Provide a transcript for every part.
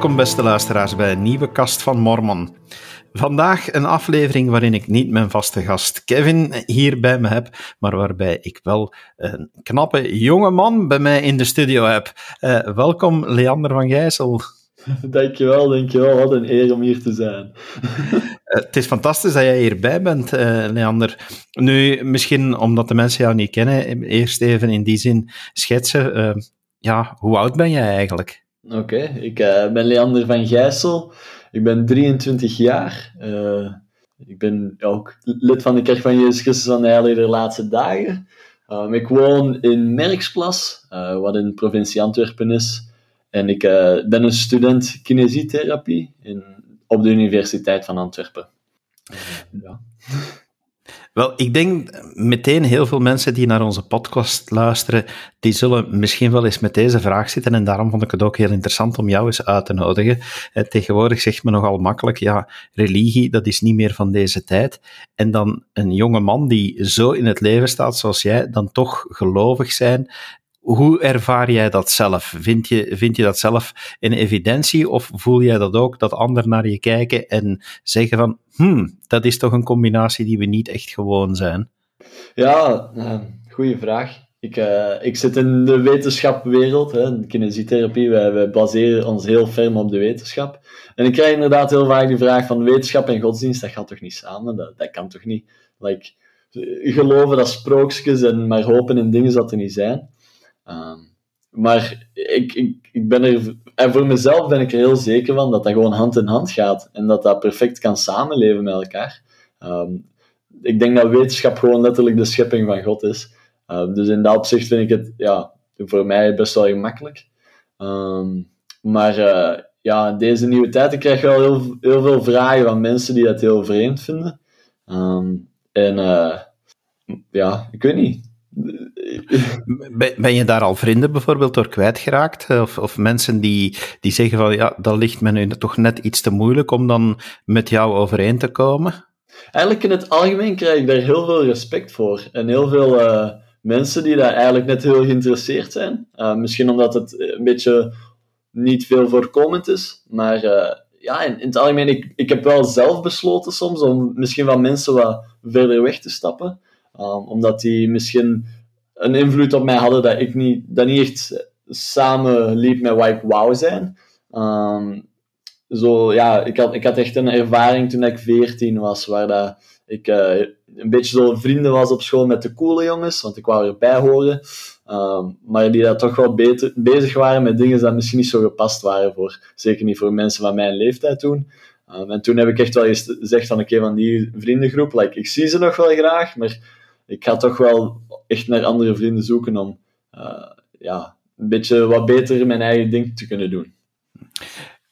Welkom beste luisteraars bij een nieuwe kast van Mormon. Vandaag een aflevering waarin ik niet mijn vaste gast Kevin hier bij me heb, maar waarbij ik wel een knappe jonge man bij mij in de studio heb. Uh, welkom Leander van Gijssel. Dankjewel, dankjewel. Wat een eer om hier te zijn. Uh, het is fantastisch dat jij hierbij bent, uh, Leander. Nu, misschien omdat de mensen jou niet kennen, eerst even in die zin schetsen. ja, hoe oud ben jij eigenlijk? Oké, ik ben Leander van Gijssel. Ik ben 23 jaar. Uh, ik ben ook lid van de Kerk van Jezus Christus van de Heilige laatste dagen. Um, ik woon in Merksplas, uh, wat in provincie Antwerpen is. En ik ben een student kinesietherapie in, op de Universiteit van Antwerpen. ja. Wel, ik denk meteen heel veel mensen die naar onze podcast luisteren, die zullen misschien wel eens met deze vraag zitten. En daarom vond ik het ook heel interessant om jou eens uit te nodigen. Eh, tegenwoordig zegt men nogal makkelijk, ja, religie, dat is niet meer van deze tijd. En dan een jonge man die zo in het leven staat zoals jij, dan toch gelovig zijn. Hoe ervaar jij dat zelf? Vind je, vind je dat zelf een evidentie of voel jij dat ook, dat anderen naar je kijken en zeggen van, hmm, dat is toch een combinatie die we niet echt gewoon zijn? Ja, uh, goede vraag. Ik, uh, ik zit in de wetenschapwereld, hè, in kinesietherapie. Wij, baseren ons heel ferm op de wetenschap. En ik krijg inderdaad heel vaak de vraag van wetenschap en godsdienst, dat gaat toch niet samen? Dat, dat kan toch niet? Like, geloven dat sprookjes en maar hopen in dingen dat er niet zijn. Um, maar ik, ik, ik ben er, en voor mezelf ben ik er heel zeker van dat dat gewoon hand in hand gaat en dat dat perfect kan samenleven met elkaar. Um, ik denk dat wetenschap gewoon letterlijk de schepping van God is. Uh, dus in dat opzicht vind ik het ja, voor mij best wel gemakkelijk. Um, maar uh, ja, deze nieuwe tijd ik krijg wel heel, heel veel vragen van mensen die dat heel vreemd vinden. En uh, ja, ik weet niet ben je daar al vrienden bijvoorbeeld door kwijtgeraakt? Of, of mensen die, die zeggen van ja, dat ligt me nu toch net iets te moeilijk om dan met jou overeen te komen? Eigenlijk in het algemeen krijg ik daar heel veel respect voor. En heel veel uh, mensen die daar eigenlijk net heel geïnteresseerd zijn. Uh, misschien omdat het een beetje niet veel voorkomend is. Maar uh, ja, in, in, het algemeen, ik, ik heb wel zelf besloten soms om misschien van mensen wat verder weg te stappen. Um, omdat die misschien een invloed op mij hadden dat ik niet, dat niet echt samen liep met wat ik wou zijn. Um, zo, ja, ik had, ik had echt een ervaring toen ik 14 was, waar dat ik uh, een beetje zo vrienden was op school met de coole jongens, want ik wou erbij horen. Um, maar die dat toch wel beter, bezig waren met dingen die misschien niet zo gepast waren voor, zeker niet voor mensen van mijn leeftijd toen. En toen heb ik echt wel gezegd van, oké, okay, van die vriendengroep, like, ik zie ze nog wel graag, maar ik ga toch wel echt naar andere vrienden zoeken om uh, ja, een beetje wat beter mijn eigen ding te kunnen doen.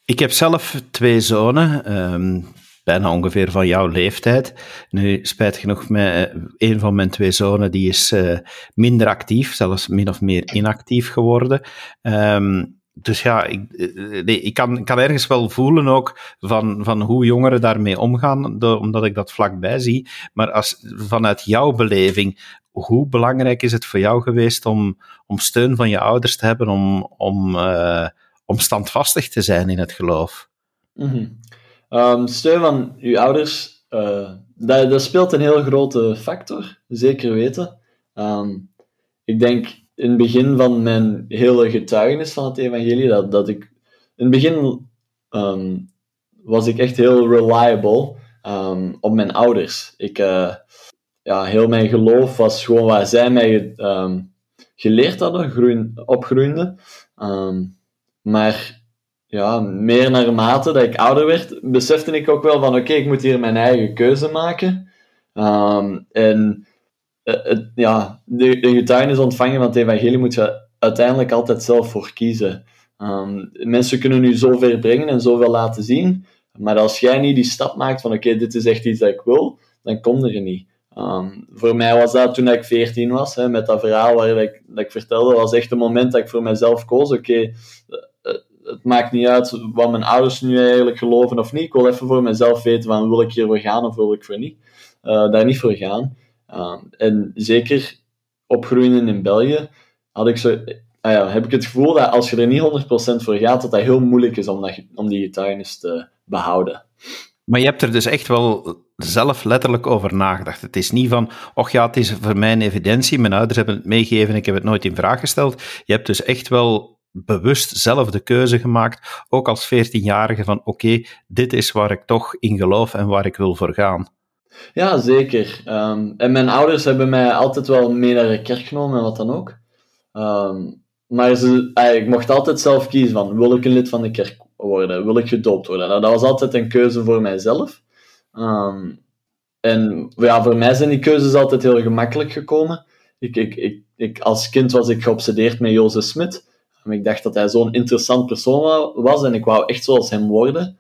Ik heb zelf twee zonen, um, bijna ongeveer van jouw leeftijd. Nu, spijt genoeg, met, uh, een van mijn twee zonen die is uh, minder actief, zelfs min of meer inactief geworden. Um, dus ja, ik, eh, ik kan, kan ergens wel voelen ook van, van hoe jongeren daarmee omgaan, omdat ik dat vlakbij zie. Maar als, vanuit jouw beleving, hoe belangrijk is het voor jou geweest om, om steun van je ouders te hebben, om, om, uh, om standvastig te zijn in het geloof? -hmm. um, steun van je ouders, uh, dat, dat speelt een heel grote factor, zeker weten. Um, ik denk in het begin van mijn hele getuigenis van het evangelie, dat, dat ik... In het begin um, was ik echt heel reliable um, op mijn ouders. Ik, uh, ja, heel mijn geloof was gewoon waar zij mij um, geleerd hadden, groeien, opgroeide. maar ja, meer naarmate dat ik ouder werd, besefte ik ook wel van oké, ik moet hier mijn eigen keuze maken. en uh, ja, de, de getuigenis ontvangen van het evangelie moet je uiteindelijk altijd zelf voor kiezen. Um, mensen kunnen nu zoveel brengen en zoveel laten zien, maar als jij niet die stap maakt van oké, dit is echt iets dat ik wil, dan komt er niet. Um, voor mij was dat toen ik 14 was, hè, met dat verhaal waar ik, dat ik vertelde, was echt het moment dat ik voor mezelf koos, oké, okay, uh, het maakt niet uit wat mijn ouders nu eigenlijk geloven of niet, ik wil even voor mezelf weten van wil ik hiervoor gaan of wil ik voor niet, daar niet voor gaan. Uh, en zeker opgroeien in België had ik zo. ah ja, heb ik het gevoel dat als je er niet 100% voor gaat, dat dat heel moeilijk is om, dat, om die getuigenis te behouden. Maar je hebt er dus echt wel zelf letterlijk over nagedacht. Het is niet van, och ja, het is voor mij een evidentie, mijn ouders hebben het meegegeven, ik heb het nooit in vraag gesteld. Je hebt dus echt wel bewust zelf de keuze gemaakt, ook als 14-jarige, van oké, dit is waar ik toch in geloof en waar ik wil voor gaan. Ja, zeker. Ehm, en mijn ouders hebben mij altijd wel mee naar de kerk genomen en wat dan ook. Ehm, maar ze, eh, ik mocht altijd zelf kiezen van, wil ik een lid van de kerk worden? Wil ik gedoopt worden? Nou, dat was altijd een keuze voor mijzelf. Ehm, en ja, voor mij zijn die keuzes altijd heel gemakkelijk gekomen. Ik, ik, ik, als kind was ik geobsedeerd met Jozef Smit. Ik dacht dat hij zo'n interessant persoon was en ik wou echt zoals hem worden.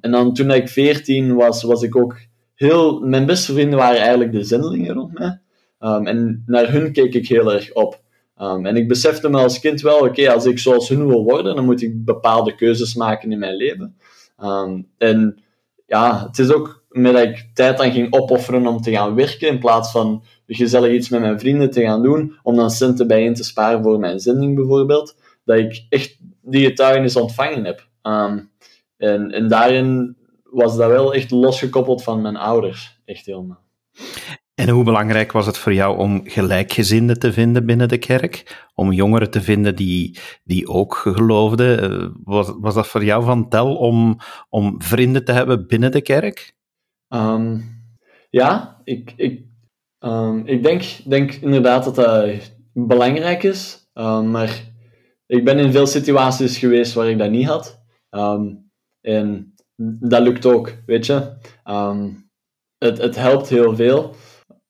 en dan toen ik 14 was, was ik ook heel, mijn beste vrienden waren eigenlijk de zendelingen rond mij. Um, en naar hun keek ik heel erg op. Um, en ik besefte me als kind wel, oké, als ik zoals hun wil worden, dan moet ik bepaalde keuzes maken in mijn leven. Um, en ja, het is ook met dat ik tijd aan ging opofferen om te gaan werken, in plaats van gezellig iets met mijn vrienden te gaan doen, om dan centen bijeen te sparen voor mijn zending bijvoorbeeld, dat ik echt die getuigenis ontvangen heb. En, en daarin was dat wel echt losgekoppeld van mijn ouders. Echt helemaal. En hoe belangrijk was het voor jou om gelijkgezinden te vinden binnen de kerk? Om jongeren te vinden die, die ook geloofden? Eh, was, was dat voor jou van tel om, om vrienden te hebben binnen de kerk? Um, ja, ik, ik, um, ik denk, denk inderdaad dat dat belangrijk is. Um, maar ik ben in veel situaties geweest waar ik dat niet had. en dat lukt ook, weet je. Um, het, het helpt heel veel,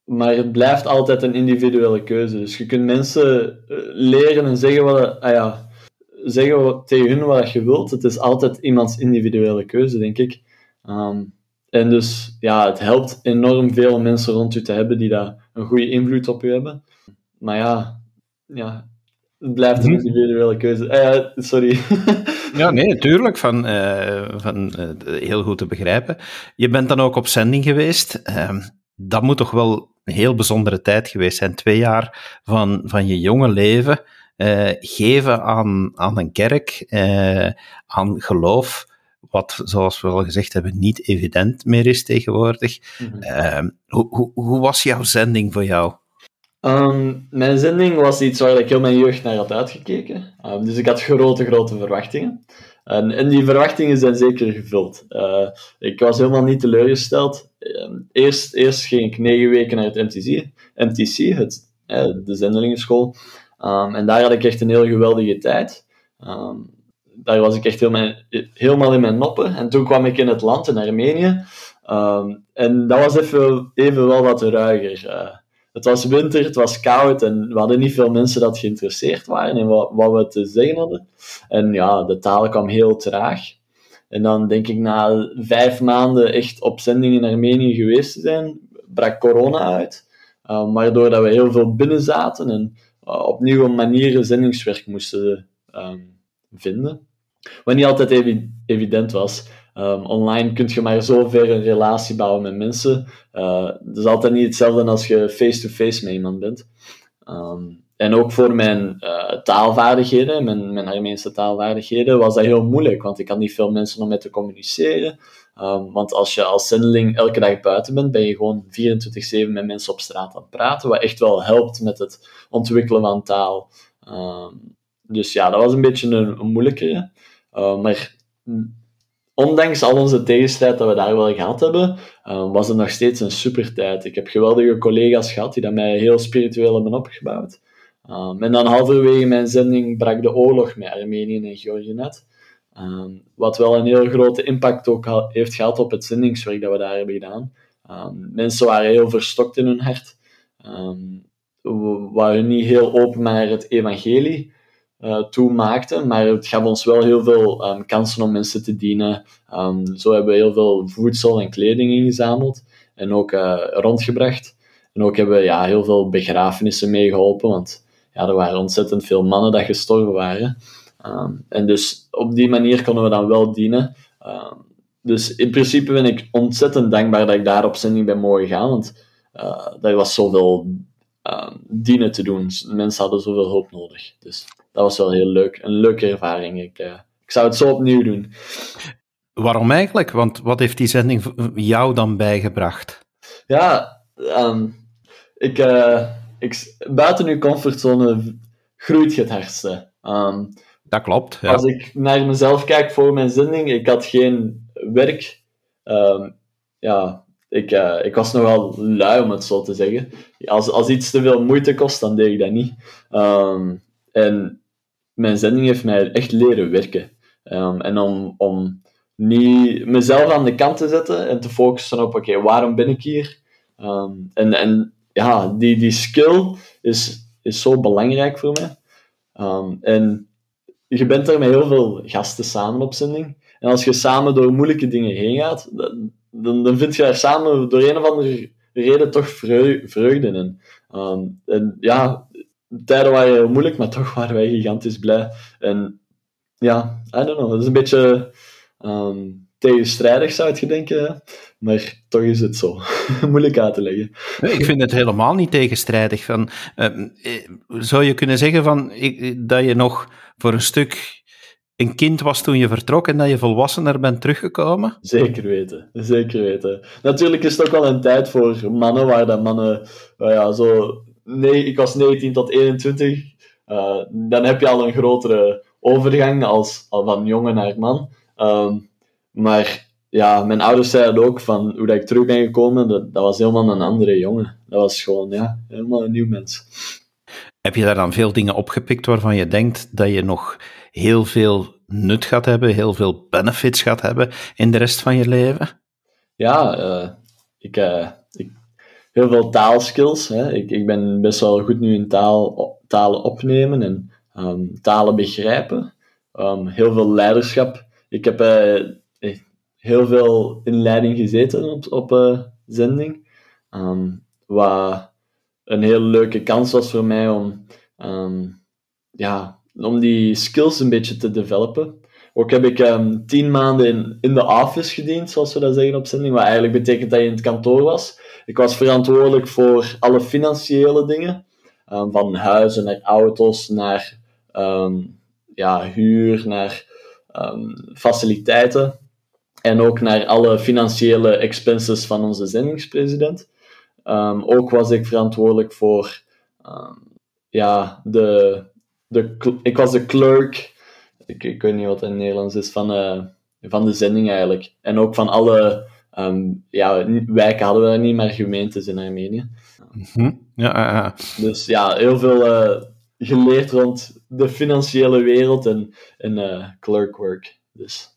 maar het blijft altijd een individuele keuze. Dus je kunt mensen eh, leren en zeggen, wat, ah ja, zeggen tegen hun wat je wilt. Het is altijd iemands individuele keuze, denk ik. Um, en dus ja, het helpt enorm veel mensen rond u te hebben die daar een goede invloed op u hebben. Maar ja, ja het blijft een mhm. individuele keuze. Uh, sorry. Ja, nee, natuurlijk. Van, uh, van uh, heel goed te begrijpen. Je bent dan ook op zending geweest. Uh, dat moet toch wel een heel bijzondere tijd geweest zijn. Twee jaar van, van je jonge leven eh, geven aan, aan een kerk, aan geloof. Wat, zoals we al gezegd hebben, niet evident meer is tegenwoordig. Mm -hmm. hoe, hoe, hoe was jouw zending voor jou? Um, mijn zending was iets waar ik heel mijn jeugd naar had uitgekeken. Um, dus ik had grote, grote verwachtingen. En, en die verwachtingen zijn zeker gevuld. Uh, ik was helemaal niet teleurgesteld. Um, eerst, eerst ging ik negen weken naar het MTC, MTC het, uh, de zendelingenschool. en daar had ik echt een heel geweldige tijd. daar was ik echt helemaal in mijn noppen. En toen kwam ik in het land, in Armenië. en dat was even, even wel wat ruiger. Uh, het was winter, het was koud en we hadden niet veel mensen dat geïnteresseerd waren in wat, wat we te zeggen hadden. En ja, de taal kwam heel traag. En dan denk ik na vijf maanden echt op zending in Armenië geweest te zijn, brak corona uit. Uh, waardoor dat we heel veel binnen zaten en uh, op nieuwe manieren zendingswerk moesten um, vinden. Wat niet altijd evident was. Um, online kun je maar zover een relatie bouwen met mensen. Uh, dat is altijd niet hetzelfde als je face-to-face met iemand bent. Um, en ook voor mijn uh, taalvaardigheden, mijn, mijn Armeense taalvaardigheden, was dat heel moeilijk, want ik had niet veel mensen om mee te communiceren. Um, want als je als zendeling elke dag buiten bent, ben je gewoon 24-7 met mensen op straat aan het praten, wat echt wel helpt met het ontwikkelen van taal. dus ja, dat was een beetje een, een moeilijkere. Maar ondanks al onze tegenstrijd dat we daar wel gehad hebben, uh, was het nog steeds een super tijd. Ik heb geweldige collega's gehad die dat mij heel spiritueel hebben opgebouwd. Um, en dan halverwege mijn zending brak de oorlog met Armenië en Georgië net. Um, wat wel een heel grote impact ook heeft gehad op het zendingswerk dat we daar hebben gedaan. Mensen waren heel verstokt in hun hart. waren niet heel open naar het evangelie uh, toe maakte. Maar het gaf ons wel heel veel um, kansen om mensen te dienen. Um, zo hebben we heel veel voedsel en kleding ingezameld en ook uh, rondgebracht. En ook hebben we ja, heel veel begrafenissen meegeholpen, want ja, er waren ontzettend veel mannen dat gestorven waren. Um, en dus op die manier konden we dan wel dienen. dus in principe ben ik ontzettend dankbaar dat ik daar op zending ben mogen gaan, want uh, was zoveel dienen te doen. Mensen hadden zoveel hulp nodig. Dus dat was wel heel leuk. Een leuke ervaring. Ik, ik zou het zo opnieuw doen. Waarom eigenlijk? Want wat heeft die zending jou dan bijgebracht? Ja, ehm, ik, ik, buiten uw comfortzone groeit je het hardste. Ehm, dat klopt. Ja. Als ik naar mezelf kijk voor mijn zending, ik had geen werk. Um, ja, ik, uh, ik was nogal lui, om het zo te zeggen. Als, als iets te veel moeite kost, dan deed ik dat niet. Um, en mijn zending heeft mij echt leren werken. Um, en om, om niet mezelf aan de kant te zetten en te focussen op, oké, waarom ben ik hier? en, en ja, die, die skill is, is zo belangrijk voor mij. en je bent er met heel veel gasten samen op zending. En als je samen door moeilijke dingen heen gaat, dan, dan vind je daar samen door een of andere reden toch vreugde in. Ehm, en ja, tijden waren heel moeilijk, maar toch waren wij gigantisch blij. En ja, I don't know, het is een beetje um, tegenstrijdig zou je denken, maar toch is het zo. moeilijk uit te leggen. Ik vind het helemaal niet tegenstrijdig. Van, uh, zou je kunnen zeggen van, ik, dat je nog voor een stuk een kind was toen je vertrok en dat je volwassener bent teruggekomen? Zeker weten, zeker weten. Natuurlijk is het ook wel een tijd voor mannen, waar dat mannen, uh, ja, zo, nee, ik was 19 tot 21, uh, dan heb je al een grotere overgang als, al van jongen naar man. Um, maar ja, mijn ouders zeiden ook van hoe dat ik terug ben gekomen, dat, dat was helemaal een andere jongen. Dat was gewoon, ja, helemaal een nieuw mens. Heb je daar dan veel dingen opgepikt waarvan je denkt dat je nog heel veel nut gaat hebben, heel veel benefits gaat hebben in de rest van je leven? Ja, uh, ik, uh, ik, heel veel taalskills. Hè. Ik, ik ben best wel goed nu in taal, talen opnemen en um, talen begrijpen. Um, heel veel leiderschap. Ik heb uh, heel veel in leiding gezeten op, op zending. Um, wat een hele leuke kans was voor mij om ja, om die skills een beetje te developen. Ook heb ik um, tien maanden in, in de office gediend, zoals we dat zeggen op zending, wat eigenlijk betekent dat je in het kantoor was. Ik was verantwoordelijk voor alle financiële dingen, um, van huizen naar auto's, naar um, ja, huur, naar faciliteiten. En ook naar alle financiële expenses van onze zendingspresident. ook was ik verantwoordelijk voor ja, de de, ik was de clerk, ik, ik weet niet wat het in het Nederlands is, van, uh, van de zending eigenlijk. En ook van alle um, ja, wijken hadden we niet, maar gemeentes in Armenië. Mm ja, ja, Dus ja, heel veel uh, geleerd rond de financiële wereld en, en uh, clerkwork. Dus.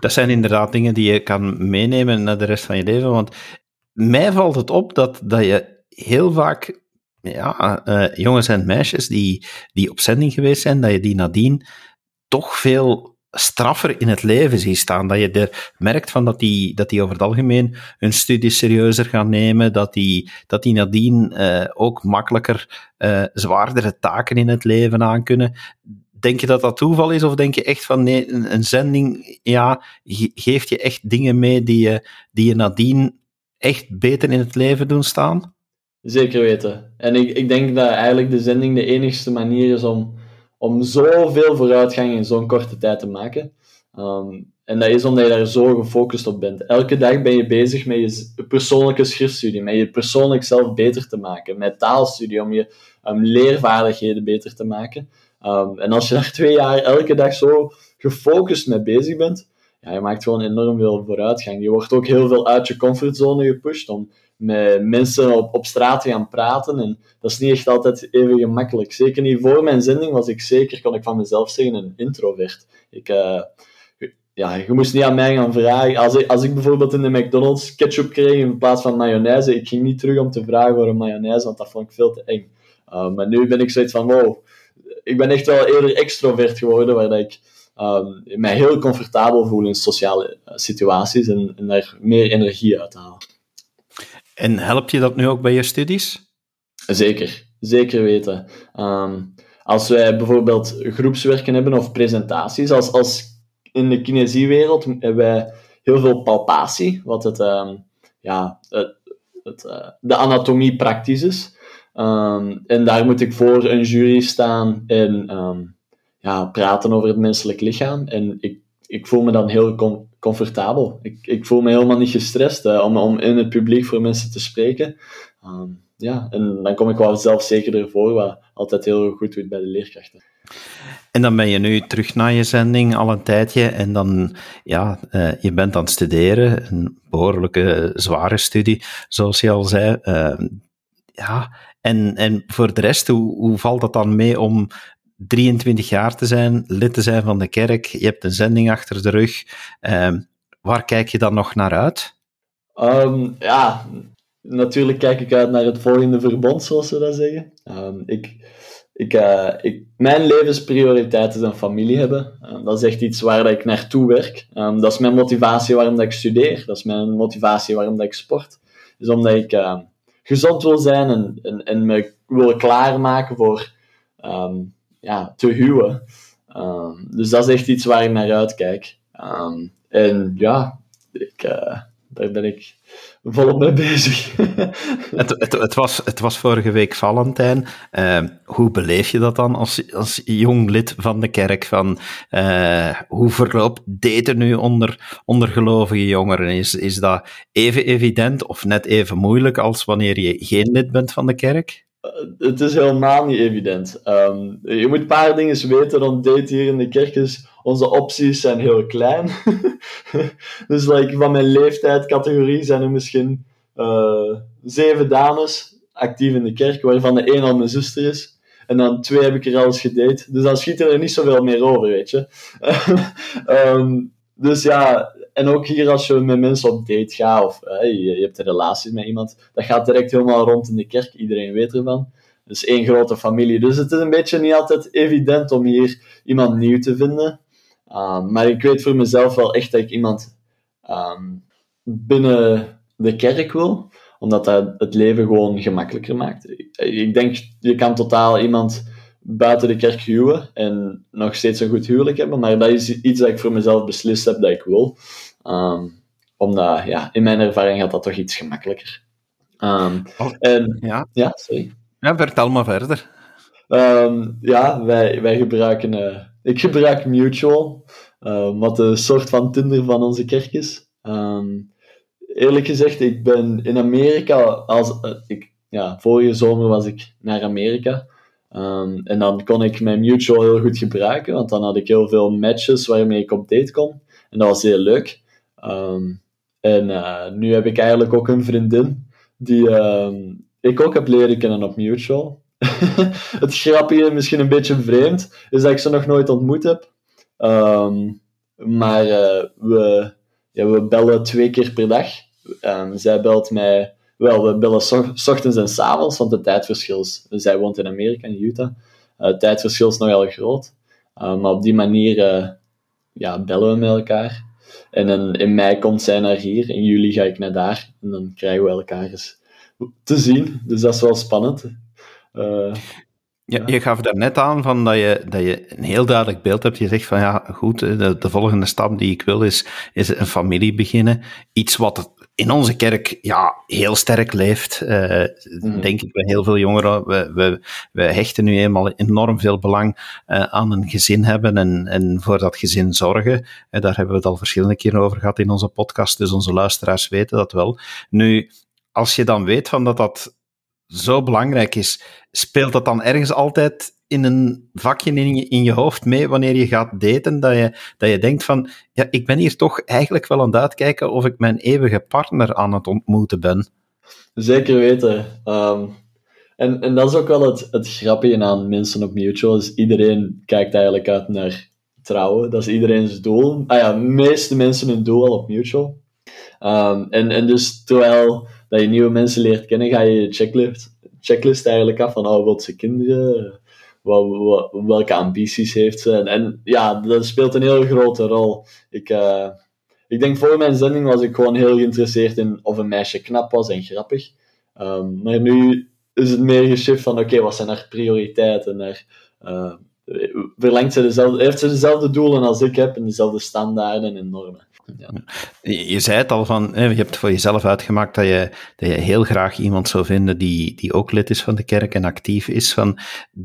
Dat zijn inderdaad dingen die je kan meenemen naar de rest van je leven. Want mij valt het op dat, dat je heel vaak ja, uh, jongens en meisjes die, die op zending geweest zijn, dat je die nadien toch veel straffer in het leven ziet staan. Dat je er merkt van dat die, dat die over het algemeen hun studie serieuzer gaan nemen, dat die, dat die nadien uh, ook makkelijker uh, zwaardere taken in het leven aan kunnen. Denk je dat dat toeval is, of denk je echt van nee, een, een zending ja, geeft je echt dingen mee die je, die je nadien echt beter in het leven doen staan? Zeker weten. En ik, ik denk dat eigenlijk de zending de enigste manier is om, om zoveel vooruitgang in zo'n korte tijd te maken. Um, en dat is omdat je daar zo gefocust op bent. Elke dag ben je bezig met je persoonlijke schriftstudie, met je persoonlijk zelf beter te maken, met taalstudie om je um, leervaardigheden beter te maken. Um, en als je daar twee jaar elke dag zo gefocust mee bezig bent, je maakt gewoon enorm veel vooruitgang. Je wordt ook heel veel uit je comfortzone gepusht om met mensen op, op straat te gaan praten. En dat is niet echt altijd even gemakkelijk. Zeker niet voor mijn zending was ik zeker, kon ik van mezelf zeggen, een introvert. Ik, uh, ja, je moest niet aan mij gaan vragen. Als ik, als ik bijvoorbeeld in de McDonald's ketchup kreeg in plaats van mayonaise, ik ging niet terug om te vragen voor een mayonaise, want dat vond ik veel te eng. Uh, maar nu ben ik zoiets van, wow, ik ben echt wel eerder extrovert geworden, waar ik um, mij heel comfortabel voel in sociale uh, situaties en, en daar meer energie uit haal. En help je dat nu ook bij je studies? Zeker, zeker weten. Um, als wij bijvoorbeeld groepswerken hebben of presentaties, als, als in de kinesiewereld hebben wij heel veel palpatie, wat het, um, ja, het, het, uh, de anatomie praktisch is. Um, en daar moet ik voor een jury staan en ja, praten over het menselijk lichaam. En ik, ik voel me dan heel comfortabel. Ik, ik voel me helemaal niet gestrest om, om in het publiek voor mensen te spreken. Ehm, ja, en dan kom ik wel zelfzekerder voor, wat altijd heel goed doet bij de leerkrachten. En dan ben je nu terug na je zending al een tijdje en dan, ja, uh, je bent aan het studeren, een behoorlijke zware studie, zoals je al zei. Uh, ja, en, en voor de rest, hoe, hoe valt dat dan mee om 23 jaar te zijn, lid te zijn van de kerk, je hebt een zending achter de rug. Uh, waar kijk je dan nog naar uit? Um, ja, natuurlijk kijk ik uit naar het volgende verbond, zoals we dat zeggen. Um, ik, ik, uh, ik, mijn levensprioriteit is een familie hebben. Dat is echt iets waar dat ik naartoe werk. Dat is mijn motivatie waarom dat ik studeer. Dat is mijn motivatie waarom dat ik sport. Dus omdat ik gezond wil zijn en, en, en, me wil klaarmaken voor ja, te huwen. dus dat is echt iets waar ik naar uitkijk. en ja, ik, uh, daar ben ik volop mee bezig. het, het, het, was, het was vorige week Valentijn. Uh, hoe beleef je dat dan als, als jong lid van de kerk? Van, uh, hoe verloopt daten nu onder, onder gelovige jongeren? Is, is dat even evident of net even moeilijk als wanneer je geen lid bent van de kerk? Uh, het is helemaal niet evident. Um, je moet een paar dingen weten rond date hier in de kerk. Is, onze opties zijn heel klein. dus like, van mijn leeftijdscategorie zijn er misschien uh, zeven dames actief in de kerk, waarvan de één al mijn zuster is. En dan twee heb ik er al eens gedate. Dus dan schiet er niet zoveel meer over, weet je. um, dus ja, en ook hier als je met mensen op date gaat, of je, hebt een relatie met iemand, dat gaat direct helemaal rond in de kerk. Iedereen weet ervan. Dus één grote familie. Dus het is een beetje niet altijd evident om hier iemand nieuw te vinden. Um, maar ik weet voor mezelf wel echt dat ik iemand um, binnen de kerk wil, omdat dat het leven gewoon gemakkelijker maakt. Ik, ik denk, je kan totaal iemand buiten de kerk huwen en nog steeds een goed huwelijk hebben, maar dat is iets dat ik voor mezelf beslist heb dat ik wil. Um, omdat, ja, in mijn ervaring gaat dat toch iets gemakkelijker. Um, oh, en, ja. ja, sorry. Ja, vertel maar verder. Um, ja, wij, wij gebruiken uh, ik gebruik Mutual, uh, wat een soort van Tinder van onze kerk is. Um, eerlijk gezegd, ik ben in Amerika, als, uh, ik, ja, vorige zomer was ik naar Amerika. Um, en dan kon ik mijn Mutual heel goed gebruiken, want dan had ik heel veel matches waarmee ik op date kon. En dat was heel leuk. Um, en uh, nu heb ik eigenlijk ook een vriendin die ik ook heb leren kennen op Mutual. het grappige, misschien een beetje vreemd, is dat ik ze nog nooit ontmoet heb. Um, maar uh, we, ja, we bellen twee keer per dag. Zij belt mij... Wel, we bellen s ochtends en s avonds, want het tijdverschil is... Zij woont in Amerika, in Utah. Uh, het tijdverschil is nogal groot. Maar op die manier ja, bellen we met elkaar. En in, in mei komt zij naar hier. In juli ga ik naar daar. En dan krijgen we elkaar eens te zien. Dus dat is wel spannend. Uh, ja, Je gaf daar net aan van dat, je, dat je een heel duidelijk beeld hebt. Je zegt van ja, goed, de, de volgende stap die ik wil is, is een familie beginnen. Iets wat in onze kerk ja, heel sterk leeft. Uh, mm. Denk ik bij heel veel jongeren. We, we, we hechten nu eenmaal enorm veel belang uh, aan een gezin hebben en, en voor dat gezin zorgen. Uh, daar hebben we het al verschillende keren over gehad in onze podcast, dus onze luisteraars weten dat wel. Nu, als je dan weet van dat dat zo belangrijk is, speelt dat dan ergens altijd in een vakje in je, hoofd mee wanneer je gaat daten, dat je, dat je denkt van, ja, ik ben hier toch eigenlijk wel aan het uitkijken of ik mijn eeuwige partner aan het ontmoeten ben. Zeker weten. Um, en, en dat is ook wel het, het grappige aan mensen op Mutual, is iedereen kijkt eigenlijk uit naar trouwen. Dat is iedereen's doel. Ah ja, de meeste mensen hun doel al op Mutual. Um, en, en dus terwijl dat je nieuwe mensen leert kennen, ga je je checklist, checklist eigenlijk af van, oh, ze kinderen? Welke ambities heeft ze? En, ja, dat speelt een heel grote rol. Ik, uh, ik denk voor mijn zending was ik gewoon heel geïnteresseerd in of een meisje knap was en grappig. Um, maar nu is het meer geshift van, oké, wat zijn haar prioriteiten? Naar, uh, verlengt ze dezelfde, heeft ze dezelfde doelen als ik heb en dezelfde standaarden en normen? Ja. Je zei het al van, je hebt voor jezelf uitgemaakt dat je, dat je heel graag iemand zou vinden die, die ook lid is van de kerk en actief is. Van,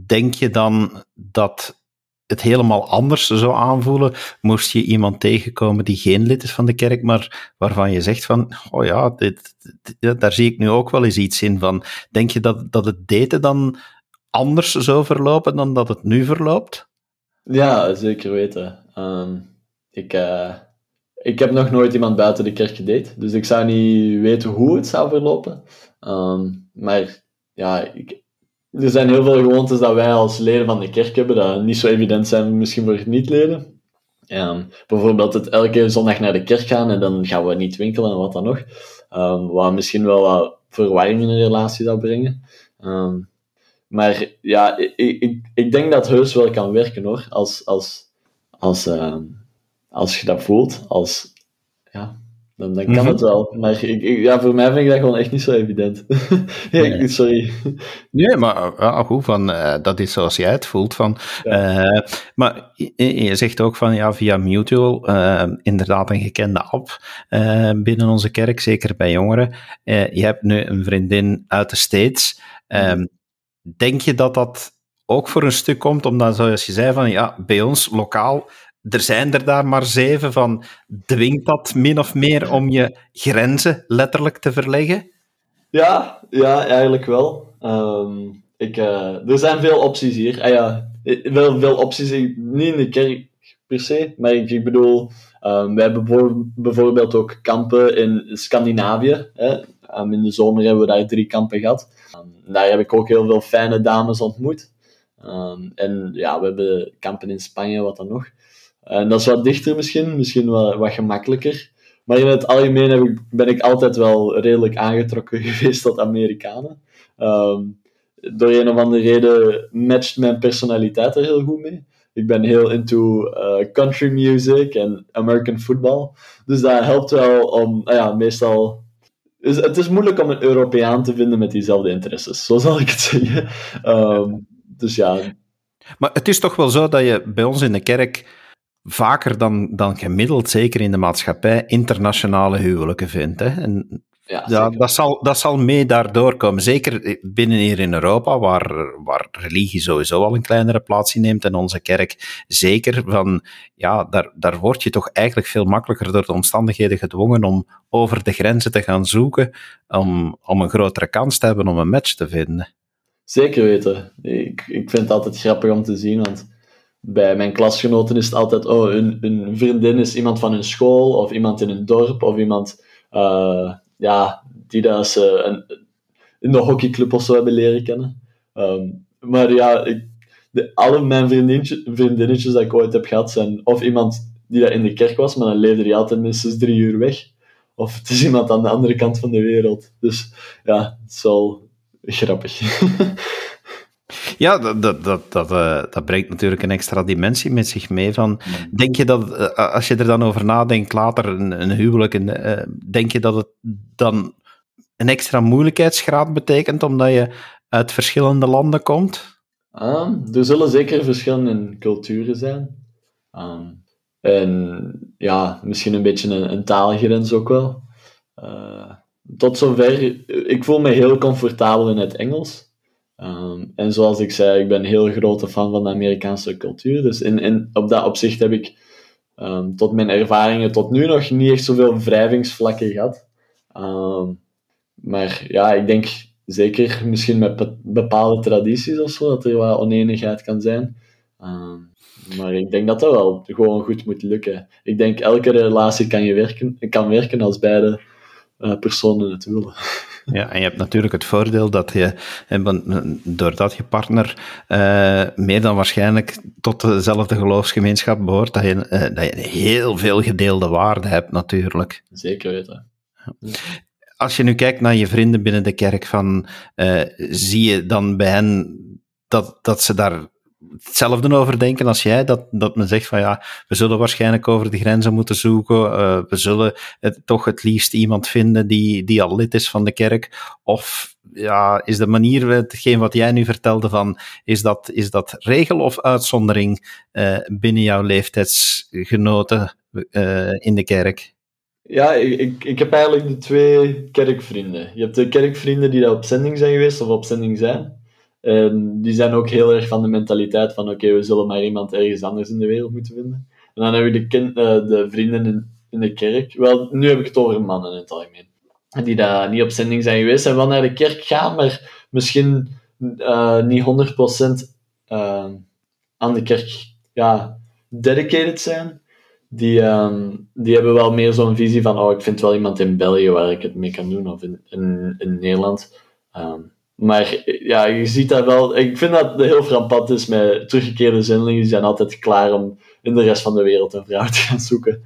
denk je dan dat het helemaal anders zou aanvoelen, moest je iemand tegenkomen die geen lid is van de kerk, maar waarvan je zegt van, oh ja, dit, daar zie ik nu ook wel eens iets in van. Denk je dat, dat het daten dan anders zou verlopen dan dat het nu verloopt? Ja, zeker weten. Ehm, ik, uh, ik heb nog nooit iemand buiten de kerk gedate, dus ik zou niet weten hoe het zou verlopen. Ehm, maar ja, ik, er zijn heel veel gewoontes dat wij als leden van de kerk hebben, dat niet zo evident zijn misschien voor niet-leden. Um, bijvoorbeeld het elke zondag naar de kerk gaan en dan gaan we niet winkelen en wat dan nog. Um, wat misschien wel wat verwarring in een relatie zou brengen. Maar ja, ik, ik, ik denk dat het heus wel kan werken hoor, als, als, als, als je dat voelt. Als, ja, dan, dan kan mhm. het wel. Maar ik, ja, voor mij vind ik dat gewoon echt niet zo evident. nee. Sorry. Nee, maar ja, goed, van, uh, dat is zoals jij het voelt. Van, uh, maar je, zegt ook van ja, via Mutual, uh, inderdaad een gekende app binnen onze kerk, zeker bij jongeren. je hebt nu een vriendin uit de States. Um, denk je dat dat ook voor een stuk komt, omdat zoals je zei, van ja, bij ons lokaal er zijn er daar maar zeven van. Dwingt dat min of meer om je grenzen letterlijk te verleggen? Ja, ja eigenlijk wel. Um, ik, uh, er zijn veel opties hier. Ah, ja, wel veel opties, niet in de kerk per se, maar ik, bedoel, um, wij hebben bijvoorbeeld ook kampen in Scandinavië. Hè. Um, in de zomer hebben we daar drie kampen gehad. daar heb ik ook heel veel fijne dames ontmoet. en ja, we hebben kampen in Spanje, wat dan nog. En dat is wat dichter misschien, misschien wat, wat gemakkelijker. Maar in het algemeen heb ik, ben ik altijd wel redelijk aangetrokken geweest tot Amerikanen. Um, door een of andere reden matcht mijn personaliteit er heel goed mee. Ik ben heel into uh, country music en American football. Dus dat helpt wel om, nou ja, meestal. Is, het is moeilijk om een Europeaan te vinden met diezelfde interesses, zo zal ik het zeggen. Um, dus ja. Maar het is toch wel zo dat je bij ons in de kerk vaker dan, dan gemiddeld, zeker in de maatschappij, internationale huwelijken vindt. Hè? En ja, dat, zal, dat zal mee daardoor komen. Zeker binnen hier in Europa, waar, waar religie sowieso al een kleinere plaats inneemt en onze kerk zeker. Van, ja, daar, daar word je toch eigenlijk veel makkelijker door de omstandigheden gedwongen om over de grenzen te gaan zoeken, om, om een grotere kans te hebben om een match te vinden. Zeker weten. Ik, ik vind het altijd grappig om te zien, want bij mijn klasgenoten is het altijd, oh, hun vriendin is iemand van hun school, of iemand in hun dorp, of iemand uh, ja, die dat ze een, in de hockeyclub of zo hebben leren kennen. Um, maar ja, ik, de, alle mijn vriendinnetjes, vriendinnetjes dat ik ooit heb gehad, zijn of iemand die dat in de kerk was, maar dan leefde die altijd minstens drie uur weg. Of het is iemand aan de andere kant van de wereld. Dus ja, het is wel grappig. Ja, dat, dat, dat, uh, dat brengt natuurlijk een extra dimensie met zich mee. Van, denk je dat, uh, als je er dan over nadenkt, later een, een huwelijk, uh, denk je dat het dan een extra moeilijkheidsgraad betekent, omdat je uit verschillende landen komt? Um, er zullen zeker verschillende culturen zijn. Um, en ja, misschien een beetje een, een taalgrens ook wel. tot zover, ik voel me heel comfortabel in het Engels. Um, en zoals ik zei, ik ben een heel grote fan van de Amerikaanse cultuur. Dus in, in, op dat opzicht heb ik um, tot mijn ervaringen tot nu nog niet echt zoveel wrijvingsvlakken gehad. Um, maar ja, ik denk zeker misschien met bepaalde tradities of zo, dat er wat oneenigheid kan zijn. maar ik denk dat dat wel gewoon goed moet lukken. Ik denk elke relatie kan, je werken, kan werken als beide personen het willen. Ja, en je hebt natuurlijk het voordeel dat je, doordat je partner uh, meer dan waarschijnlijk tot dezelfde geloofsgemeenschap behoort, dat je, uh, dat je heel veel gedeelde waarden hebt natuurlijk. Zeker weten. Als je nu kijkt naar je vrienden binnen de kerk, van, uh, zie je dan bij hen dat, dat ze daar hetzelfde over denken als jij, dat, dat men zegt van ja, we zullen waarschijnlijk over de grenzen moeten zoeken, uh, we zullen het, toch het liefst iemand vinden die, die al lid is van de kerk, of ja, is de manier, hetgeen wat jij nu vertelde van, is dat, is dat regel of uitzondering uh, binnen jouw leeftijdsgenoten uh, in de kerk? Ja, ik, ik heb eigenlijk de twee kerkvrienden. Je hebt de kerkvrienden die daar op zending zijn geweest of op zending zijn. En die zijn ook heel erg van de mentaliteit van oké, we zullen maar iemand ergens anders in de wereld moeten vinden. En dan heb je de, kind, uh, de vrienden in, in, de kerk. Wel, nu heb ik het over mannen in het algemeen. Die daar niet op zending zijn geweest en wel naar de kerk gaan, maar misschien uh, niet 100% uh, aan de kerk ja, dedicated zijn. Die, um, die hebben wel meer zo'n visie van, oh, ik vind wel iemand in België waar ik het mee kan doen, of in, in, in Nederland. Um, maar ja, je ziet dat wel. Ik vind dat heel frappant is met teruggekeerde zendelingen. Die zijn altijd klaar om in de rest van de wereld een vrouw te gaan zoeken.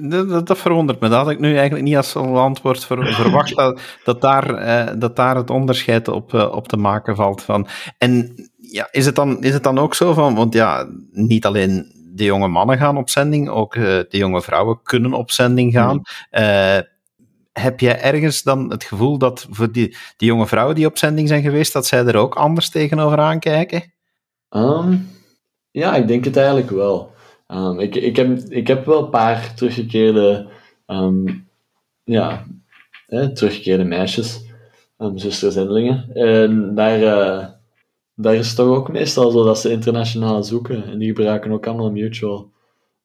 Dat, dat, verwondert me. Dat had ik nu eigenlijk niet als antwoord verwacht, dat, dat, daar, eh, dat daar het onderscheid op, eh, op te maken valt. Van. En ja, is, het dan, is het dan ook zo van, want ja, niet alleen de jonge mannen gaan op zending, ook uh, de jonge vrouwen kunnen op zending gaan. Mm heb jij ergens dan het gevoel dat voor die, die jonge vrouwen die op zending zijn geweest, dat zij er ook anders tegenover aankijken? Um, ja, ik denk het eigenlijk wel. Um, ik, ik, heb, ik heb wel een paar teruggekeerde, um, ja, hè, teruggekeerde meisjes, um. En daar, uh, daar is het toch ook meestal zo dat ze internationaal zoeken. En die gebruiken ook allemaal mutual.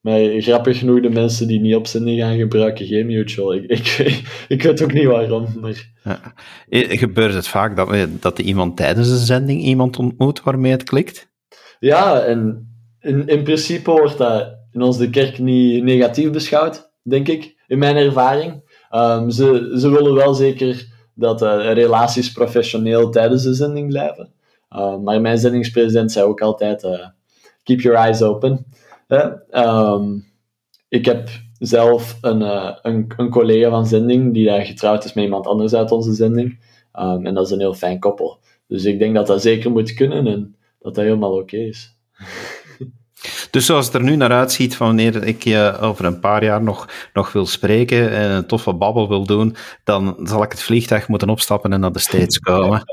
Maar grappig genoeg, de mensen die niet op zending gaan, gebruiken geen mutual. Ik, ik, ik weet ook niet waarom. Maar... Ja. Gebeurt het vaak dat, dat iemand tijdens een zending iemand ontmoet waarmee het klikt? Ja, en in, in principe wordt dat in onze kerk niet negatief beschouwd, denk ik, in mijn ervaring. Um, ze, ze willen wel zeker dat uh, relaties professioneel tijdens de zending blijven. Uh, maar mijn zendingspresident zei ook altijd: uh, keep your eyes open. Um, ik heb zelf een, uh, een, een, collega van zending die daar getrouwd is met iemand anders uit onze zending. Um, en dat is een heel fijn koppel. Dus ik denk dat dat zeker moet kunnen en dat dat helemaal oké is. Dus zoals het er nu naar uitziet, van wanneer ik je over een paar jaar nog, nog wil spreken en een toffe babbel wil doen, dan zal ik het vliegtuig moeten opstappen en naar de States komen.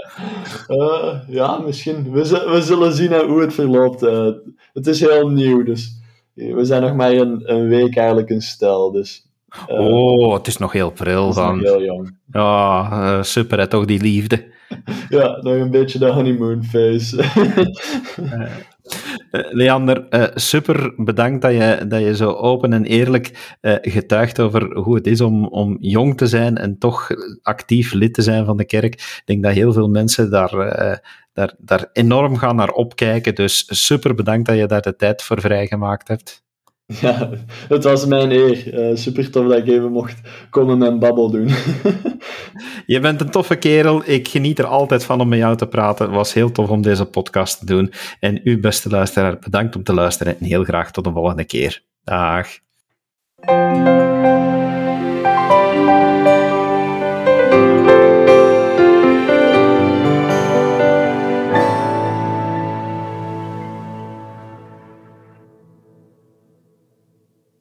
Uh, ja, misschien. We, we zullen zien hoe het verloopt. Uh, het is heel nieuw, dus we zijn nog maar een, een week eigenlijk een stel, dus... Uh, oh, het is nog heel pril van. heel jong. Ja, uh, super, hè, toch die liefde. ja, nog een beetje de honeymoon phase. uh, Leander, super bedankt dat je, dat je zo open en eerlijk getuigt over hoe het is om, om jong te zijn en toch actief lid te zijn van de kerk. Ik denk dat heel veel mensen daar daar, daar enorm gaan naar opkijken. Dus super bedankt dat je daar de tijd voor vrijgemaakt hebt. Ja, het was mijn eer. Uh, super tof dat ik even mocht komen en babbel doen. je bent een toffe kerel. Ik geniet er altijd van om met jou te praten. Het was heel tof om deze podcast te doen. En u, beste luisteraar, bedankt om te luisteren en heel graag tot de volgende keer. Dag.